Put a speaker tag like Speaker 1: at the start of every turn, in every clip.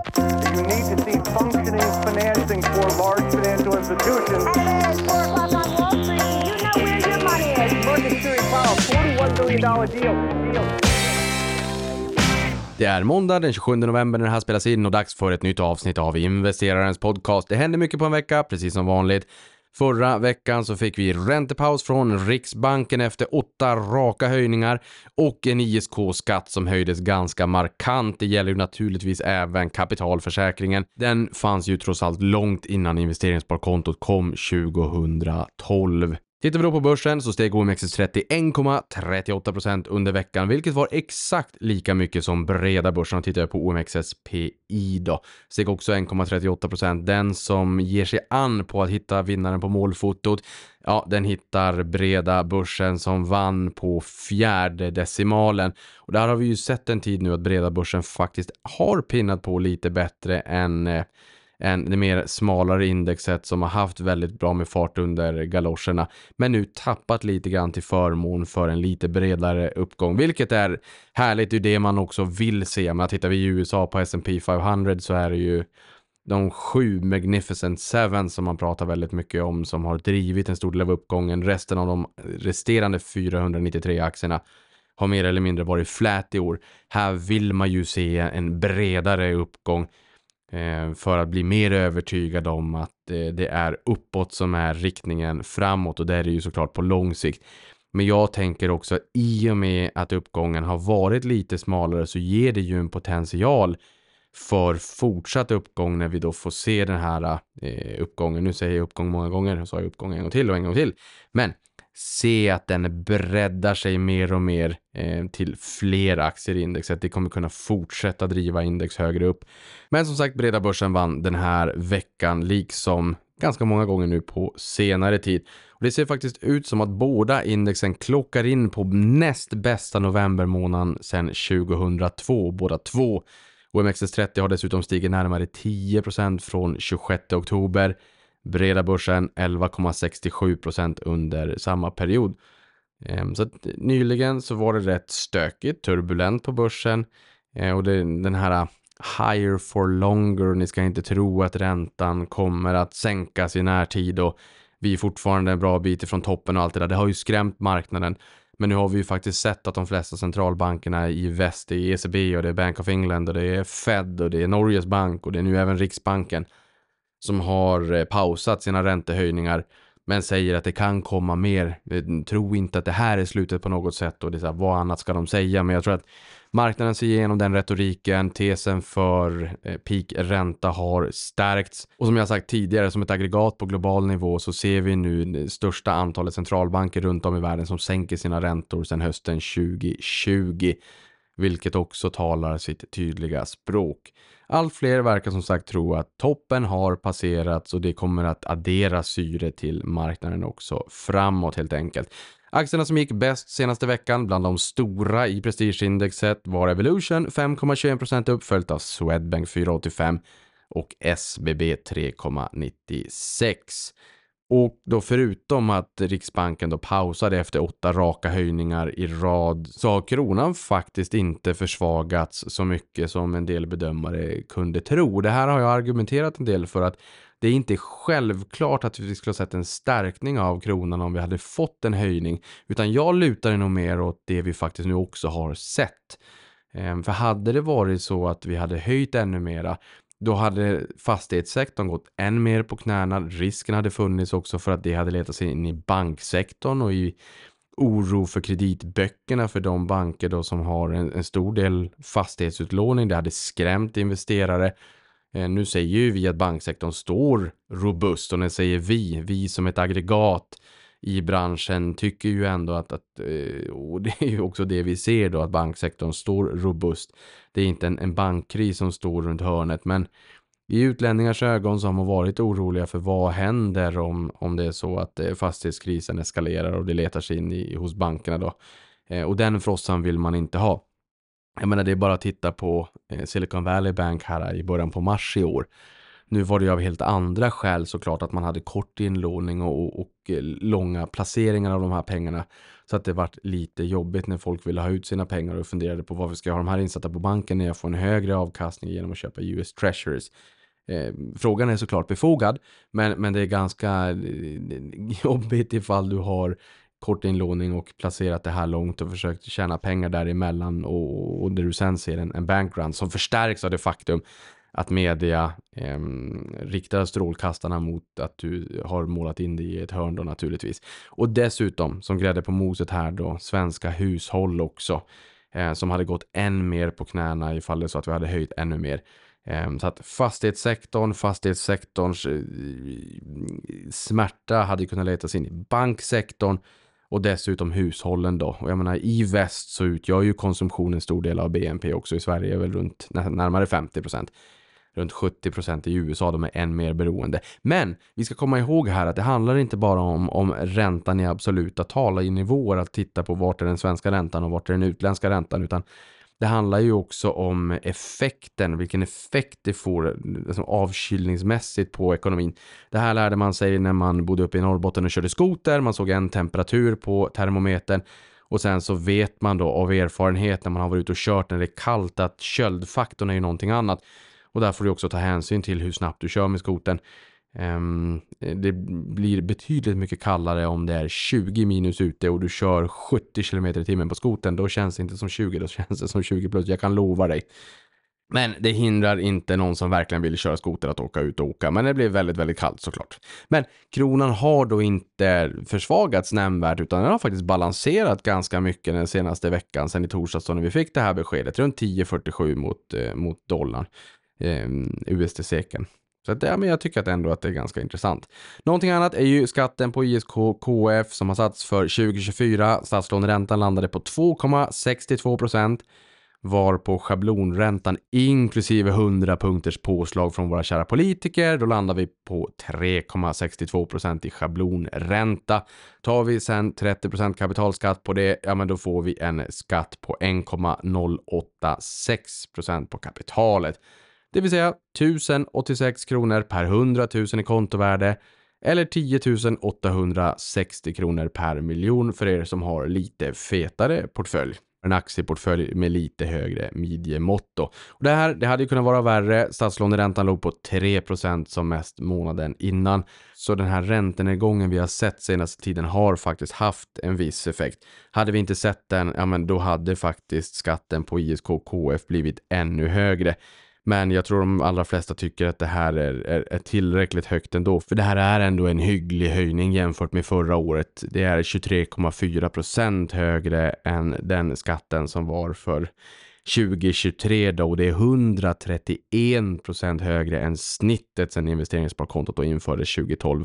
Speaker 1: You need to see functioning financing for large financial institutions.
Speaker 2: At 4 o'clock on Wall Street, you know where your money is.
Speaker 1: Market Security Powell, $41 billion deal. deal.
Speaker 3: Det är måndag den 27 november när det här spelas in och dags för ett nytt avsnitt av investerarens podcast. Det händer mycket på en vecka, precis som vanligt. Förra veckan så fick vi räntepaus från Riksbanken efter åtta raka höjningar och en ISK-skatt som höjdes ganska markant. Det gäller ju naturligtvis även kapitalförsäkringen. Den fanns ju trots allt långt innan investeringssparkontot kom 2012. Tittar vi då på börsen så steg OMXS30 1,38% under veckan, vilket var exakt lika mycket som breda börsen. Och tittar jag på OMXSPI då, steg också 1,38%. Den som ger sig an på att hitta vinnaren på målfotot, ja, den hittar breda börsen som vann på fjärde decimalen. Och där har vi ju sett en tid nu att breda börsen faktiskt har pinnat på lite bättre än eh, än det mer smalare indexet som har haft väldigt bra med fart under galoscherna, men nu tappat lite grann till förmån för en lite bredare uppgång, vilket är härligt. Det är det man också vill se. Men tittar vi i USA på S&P 500 så är det ju de sju Magnificent Seven som man pratar väldigt mycket om som har drivit en stor del av uppgången. Resten av de resterande 493 aktierna har mer eller mindre varit flat i år. Här vill man ju se en bredare uppgång Eh, för att bli mer övertygad om att eh, det är uppåt som är riktningen framåt och det är det ju såklart på lång sikt. Men jag tänker också att i och med att uppgången har varit lite smalare så ger det ju en potential för fortsatt uppgång när vi då får se den här eh, uppgången. Nu säger jag uppgång många gånger, så har jag uppgång en gång till och en gång till. Men se att den breddar sig mer och mer eh, till fler aktier i indexet. Det kommer kunna fortsätta driva index högre upp. Men som sagt, breda börsen vann den här veckan, liksom ganska många gånger nu på senare tid. Och det ser faktiskt ut som att båda indexen klockar in på näst bästa novembermånaden sedan 2002, båda två. OMXS30 har dessutom stigit närmare 10% från 26 oktober. Breda börsen 11,67% under samma period. Ehm, så att nyligen så var det rätt stökigt, turbulent på börsen ehm, och det, den här ah, higher for longer, ni ska inte tro att räntan kommer att sänkas i närtid och vi är fortfarande en bra bit ifrån toppen och allt det där. Det har ju skrämt marknaden. Men nu har vi ju faktiskt sett att de flesta centralbankerna i väst, det är ECB och det är Bank of England och det är Fed och det är Norges bank och det är nu även Riksbanken som har eh, pausat sina räntehöjningar men säger att det kan komma mer. Eh, tro inte att det här är slutet på något sätt och det är så här, vad annat ska de säga? Men jag tror att marknaden ser igenom den retoriken. Tesen för eh, peakränta har stärkts och som jag sagt tidigare som ett aggregat på global nivå så ser vi nu det största antalet centralbanker runt om i världen som sänker sina räntor sedan hösten 2020, vilket också talar sitt tydliga språk. Allt fler verkar som sagt tro att toppen har passerats och det kommer att addera syre till marknaden också framåt helt enkelt. Aktierna som gick bäst senaste veckan bland de stora i prestigeindexet var Evolution 5,21% upp följt av Swedbank 4,85 och SBB 3,96. Och då förutom att Riksbanken då pausade efter åtta raka höjningar i rad så har kronan faktiskt inte försvagats så mycket som en del bedömare kunde tro. Det här har jag argumenterat en del för att det är inte självklart att vi skulle ha sett en stärkning av kronan om vi hade fått en höjning, utan jag lutar nog mer åt det vi faktiskt nu också har sett. Ehm, för hade det varit så att vi hade höjt ännu mera, då hade fastighetssektorn gått än mer på knäna. Risken hade funnits också för att det hade letat sig in i banksektorn och i oro för kreditböckerna för de banker då som har en, en stor del fastighetsutlåning. Det hade skrämt investerare. Eh, nu säger ju vi att banksektorn står robust och när säger vi, vi som ett aggregat i branschen tycker ju ändå att, att eh, och det är ju också det vi ser då, att banksektorn står robust. Det är inte en, en bankkris som står runt hörnet, men i utlänningars ögon så har man varit oroliga för vad händer om, om det är så att eh, fastighetskrisen eskalerar och det letar sig in i, hos bankerna då. Eh, och den frossan vill man inte ha. Jag menar, det är bara att titta på Silicon Valley Bank här i början på mars i år nu var det ju av helt andra skäl såklart att man hade kort inlåning och, och, och eh, långa placeringar av de här pengarna. Så att det vart lite jobbigt när folk ville ha ut sina pengar och funderade på varför ska jag ha de här insatta på banken när jag får en högre avkastning genom att köpa US Treasuries. Eh, frågan är såklart befogad, men, men det är ganska eh, jobbigt ifall du har kort inlåning och placerat det här långt och försökt tjäna pengar däremellan och, och där du sen ser en, en bankrun som förstärks av det faktum att media eh, riktar strålkastarna mot att du har målat in det i ett hörn då naturligtvis. Och dessutom, som grädde på moset här då, svenska hushåll också, eh, som hade gått än mer på knäna ifall det så att vi hade höjt ännu mer. Eh, så att fastighetssektorn, fastighetssektorns eh, smärta hade kunnat letas in i banksektorn och dessutom hushållen då. Och jag menar i väst så utgör ju konsumtion en stor del av BNP också. I Sverige är väl runt närmare 50 procent runt 70 procent i USA, de är än mer beroende. Men vi ska komma ihåg här att det handlar inte bara om, om räntan i absoluta tal i nivåer, att titta på vart är den svenska räntan och vart är den utländska räntan, utan det handlar ju också om effekten, vilken effekt det får liksom avkylningsmässigt på ekonomin. Det här lärde man sig när man bodde uppe i Norrbotten och körde skoter. Man såg en temperatur på termometern och sen så vet man då av erfarenhet när man har varit ute och kört när det är kallt att köldfaktorn är ju någonting annat. Och där får du också ta hänsyn till hur snabbt du kör med skoten. Ehm, det blir betydligt mycket kallare om det är 20 minus ute och du kör 70 km i timmen på skoten. Då känns det inte som 20, då känns det som 20 plus. Jag kan lova dig. Men det hindrar inte någon som verkligen vill köra skoter att åka ut och åka. Men det blir väldigt, väldigt kallt såklart. Men kronan har då inte försvagats nämnvärt utan den har faktiskt balanserat ganska mycket den senaste veckan sedan i torsdags när vi fick det här beskedet. Runt 10,47 mot, eh, mot dollarn eh, USD-seken. Så att, ja, men jag tycker att ändå att det är ganska intressant. Någonting annat är ju skatten på ISK KF som har satts för 2024. Statslåneräntan landade på 2,62 procent var på schablonräntan inklusive 100 punkters påslag från våra kära politiker. Då landar vi på 3,62 procent i schablonränta. Tar vi sen 30 procent kapitalskatt på det, ja men då får vi en skatt på 1,086 procent på kapitalet. Det vill säga 1086 kronor per 100 000 i kontovärde eller 10 860 kronor per miljon för er som har lite fetare portfölj. En aktieportfölj med lite högre midjemått då. Och det här, det hade ju kunnat vara värre. Statslåneräntan låg på 3% som mest månaden innan. Så den här räntenedgången vi har sett senaste tiden har faktiskt haft en viss effekt. Hade vi inte sett den, ja men då hade faktiskt skatten på ISK KF blivit ännu högre. Men jag tror de allra flesta tycker att det här är, är, är, tillräckligt högt ändå. För det här är ändå en hygglig höjning jämfört med förra året. Det är 23,4 procent högre än den skatten som var för 2023 då och det är 131 procent högre än snittet sedan investeringssparkontot då infördes 2012.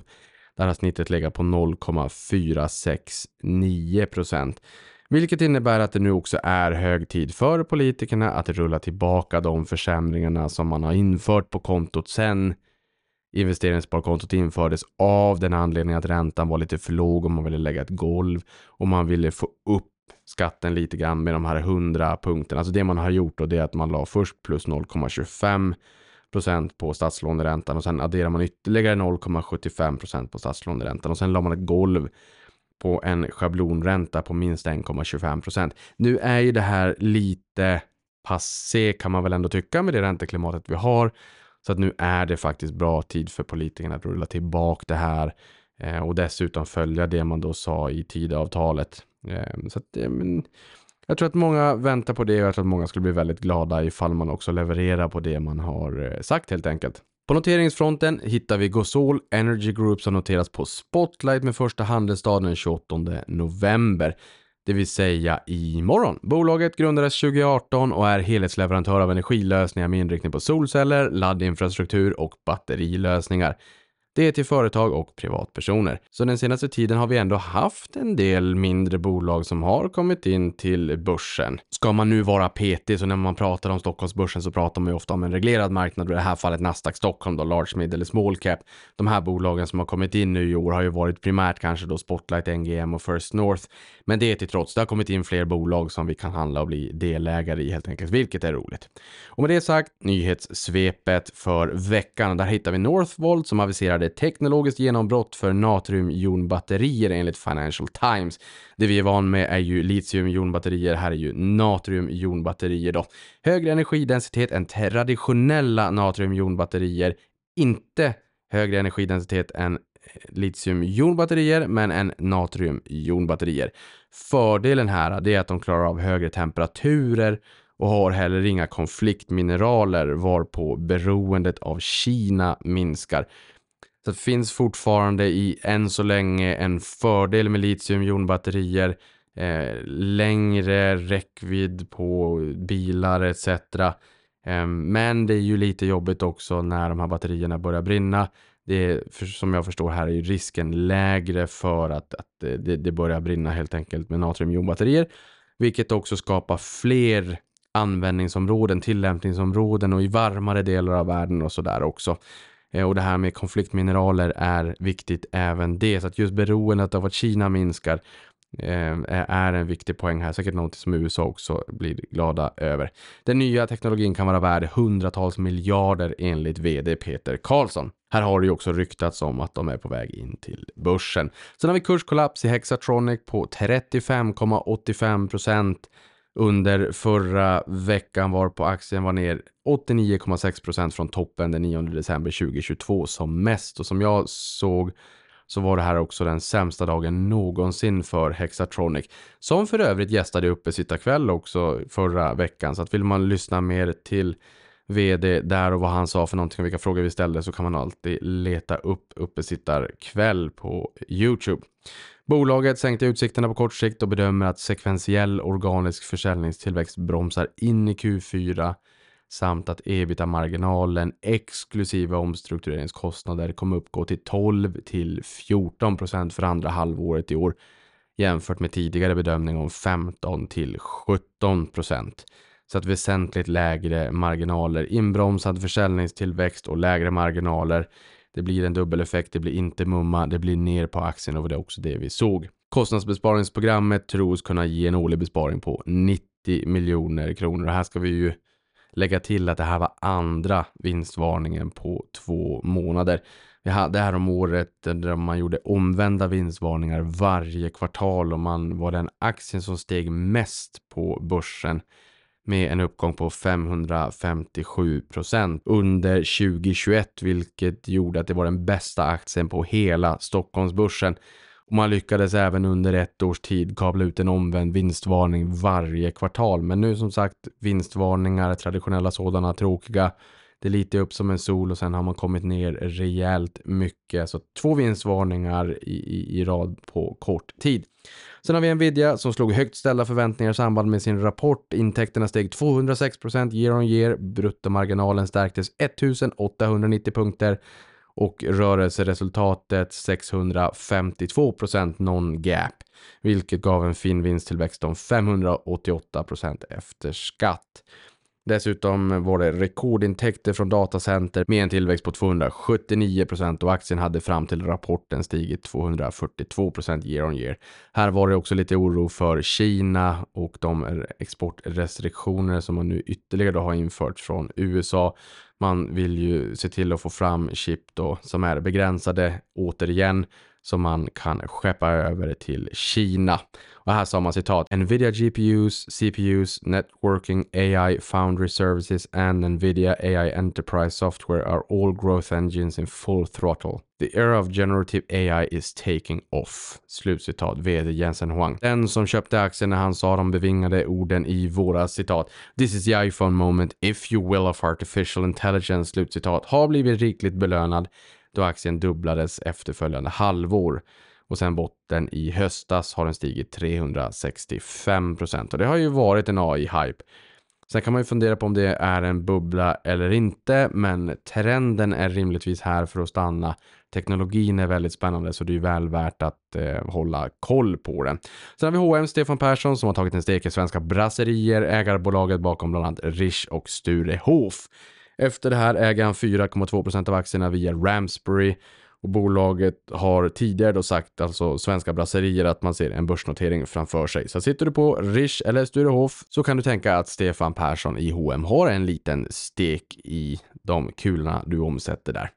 Speaker 3: Där har snittet legat på 0,469 procent. Vilket innebär att det nu också är hög tid för politikerna att rulla tillbaka de försämringarna som man har infört på kontot sen investeringssparkontot infördes av den anledningen att räntan var lite för låg och man ville lägga ett golv och man ville få upp skatten lite grann med de här 100 punkterna. Alltså det man har gjort då det är att man la först plus 0,25 procent på statslåneräntan och sen adderar man ytterligare 0,75 procent på statslåneräntan och sen la man ett golv på en schablonränta på minst 1,25 procent. Nu är ju det här lite passé kan man väl ändå tycka med det ränteklimatet vi har. Så att nu är det faktiskt bra tid för politikerna att rulla tillbaka det här eh, och dessutom följa det man då sa i tidavtalet. Eh, så att, eh, men, jag tror att många väntar på det och jag tror att många skulle bli väldigt glada ifall man också levererar på det man har eh, sagt helt enkelt. På noteringsfronten hittar vi Gosol Energy Group som noteras på Spotlight med första handelsdagen den 28 november. Det vill säga imorgon. Bolaget grundades 2018 och är helhetsleverantör av energilösningar med inriktning på solceller, laddinfrastruktur och batterilösningar. Det är till företag och privatpersoner. Så den senaste tiden har vi ändå haft en del mindre bolag som har kommit in till börsen. Ska man nu vara petig, så när man pratar om Stockholmsbörsen så pratar man ju ofta om en reglerad marknad, i det här fallet Nasdaq Stockholm då, large, mid eller small cap. De här bolagen som har kommit in nu i år har ju varit primärt kanske då Spotlight, NGM och First North. Men det till trots, det har kommit in fler bolag som vi kan handla och bli delägare i helt enkelt, vilket är roligt. Och med det sagt, nyhetssvepet för veckan. Där hittar vi Northvolt som aviserade teknologiskt genombrott för natriumjonbatterier enligt Financial Times. Det vi är van med är ju litiumjonbatterier, här är ju natriumjonbatterier då. Högre energidensitet än traditionella natriumjonbatterier, inte högre energidensitet än eh, litiumjonbatterier, men än natriumjonbatterier. Fördelen här är att de klarar av högre temperaturer och har heller inga konfliktmineraler varpå beroendet av Kina minskar. Så det finns fortfarande i än så länge en fördel med litiumjonbatterier, eh, längre räckvidd på bilar etc. Eh, men det är ju lite jobbigt också när de här batterierna börjar brinna. Det är, för, som jag förstår här är risken lägre för att, att det, det börjar brinna helt enkelt med natriumjonbatterier. Vilket också skapar fler användningsområden, tillämpningsområden och i varmare delar av världen och sådär också. Eh, och det här med konfliktmineraler är viktigt även det. Så att just beroendet av att Kina minskar eh, är en viktig poäng här. Säkert något som USA också blir glada över. Den nya teknologin kan vara värd hundratals miljarder enligt vd Peter Karlsson. Här har det ju också ryktats om att de är på väg in till börsen. Sen har vi kurskollaps i Hexatronic på 35,85 procent under förra veckan var på aktien var ner 89,6% från toppen den 9 december 2022 som mest och som jag såg så var det här också den sämsta dagen någonsin för Hexatronic som för övrigt gästade uppe sitta kväll också förra veckan så att vill man lyssna mer till vd där och vad han sa för någonting och vilka frågor vi ställde så kan man alltid leta upp uppesittarkväll på Youtube. Bolaget sänkte utsikterna på kort sikt och bedömer att sekventiell organisk försäljningstillväxt bromsar in i Q4 samt att ebita-marginalen exklusive omstruktureringskostnader kommer uppgå till 12 till 14 procent för andra halvåret i år jämfört med tidigare bedömning om 15 till 17 procent. Så att väsentligt lägre marginaler, inbromsad försäljningstillväxt och lägre marginaler det blir en dubbeleffekt, det blir inte mumma, det blir ner på aktien och det är också det vi såg. Kostnadsbesparingsprogrammet tros kunna ge en årlig besparing på 90 miljoner kronor och här ska vi ju lägga till att det här var andra vinstvarningen på två månader. Vi hade här om året där man gjorde omvända vinstvarningar varje kvartal och man var den aktien som steg mest på börsen med en uppgång på 557 procent under 2021, vilket gjorde att det var den bästa aktien på hela Stockholmsbörsen. Och man lyckades även under ett års tid kabla ut en omvänd vinstvarning varje kvartal. Men nu som sagt, vinstvarningar, traditionella sådana, tråkiga. Det är lite upp som en sol och sen har man kommit ner rejält mycket. Så två vinstvarningar i, i, i rad på kort tid. Sen har vi Nvidia som slog högt ställda förväntningar i samband med sin rapport. Intäkterna steg 206% year on year. Bruttomarginalen stärktes 1890 punkter och rörelseresultatet 652% non-gap, vilket gav en fin vinsttillväxt om 588% efter skatt. Dessutom var det rekordintäkter från datacenter med en tillväxt på 279 procent och aktien hade fram till rapporten stigit 242 procent year on year. Här var det också lite oro för Kina och de exportrestriktioner som man nu ytterligare har infört från USA. Man vill ju se till att få fram chip då som är begränsade återigen som man kan skeppa över till Kina. Och här sa man citat Nvidia GPUs, CPUs, Networking, AI, Foundry Services and Nvidia AI Enterprise Software are all growth engines in full throttle. The era of generative AI is taking off. Slutcitat, vd Jensen Huang. Den som köpte aktien när han sa de bevingade orden i våra citat. This is the iPhone moment if you will of artificial intelligence. Slutcitat. Har blivit rikligt belönad då aktien dubblades efterföljande halvår. Och sen botten i höstas har den stigit 365 procent. Och det har ju varit en AI-hype. Sen kan man ju fundera på om det är en bubbla eller inte, men trenden är rimligtvis här för att stanna. Teknologin är väldigt spännande så det är väl värt att eh, hålla koll på den. Sen har vi H&M Stefan Persson som har tagit en stek i svenska brasserier, ägarbolaget bakom bland annat Rish och Sturehof. Efter det här äger han 4,2 av aktierna via Ramsbury och bolaget har tidigare då sagt, alltså svenska brasserier, att man ser en börsnotering framför sig. Så sitter du på Rish eller Sturehof så kan du tänka att Stefan Persson i H&M har en liten stek i de kulorna du omsätter där.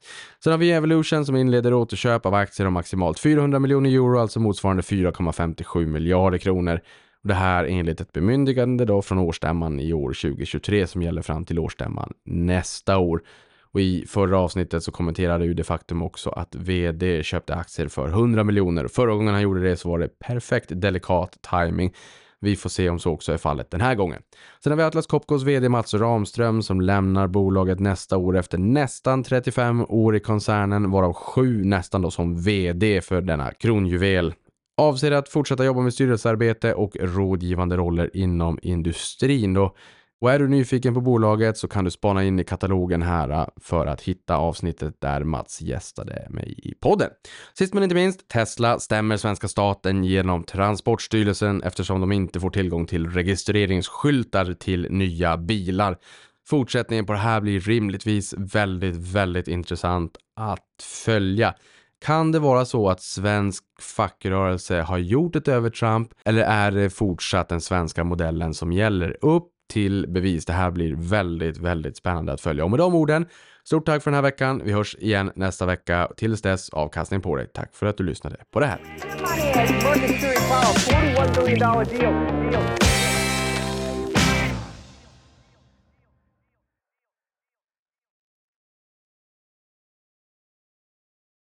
Speaker 3: Sen har vi Evolution som inleder återköp av aktier om maximalt 400 miljoner euro, alltså motsvarande 4,57 miljarder kronor. Det här enligt ett bemyndigande då från årsstämman i år 2023 som gäller fram till årsstämman nästa år. Och i förra avsnittet så kommenterade ju det faktum också att vd köpte aktier för 100 miljoner. Förra gången han gjorde det så var det perfekt delikat timing. Vi får se om så också är fallet den här gången. Sen har vi Atlas Copcos vd Mats Ramström som lämnar bolaget nästa år efter nästan 35 år i koncernen, varav sju nästan då som vd för denna kronjuvel. Avser att fortsätta jobba med styrelsearbete och rådgivande roller inom industrin då. Och är du nyfiken på bolaget så kan du spana in i katalogen här äh, för att hitta avsnittet där Mats gästade mig i podden. Sist men inte minst, Tesla stämmer svenska staten genom Transportstyrelsen eftersom de inte får tillgång till registreringsskyltar till nya bilar. Fortsättningen på det här blir rimligtvis väldigt, väldigt intressant att följa. Kan det vara så att svensk fackrörelse har gjort ett övertramp eller är det fortsatt den svenska modellen som gäller? Upp till bevis. Det här blir väldigt, väldigt spännande att följa. Och med de orden, stort tack för den här veckan. Vi hörs igen nästa vecka. Tills dess, avkastning på dig. Tack för att du lyssnade på det här.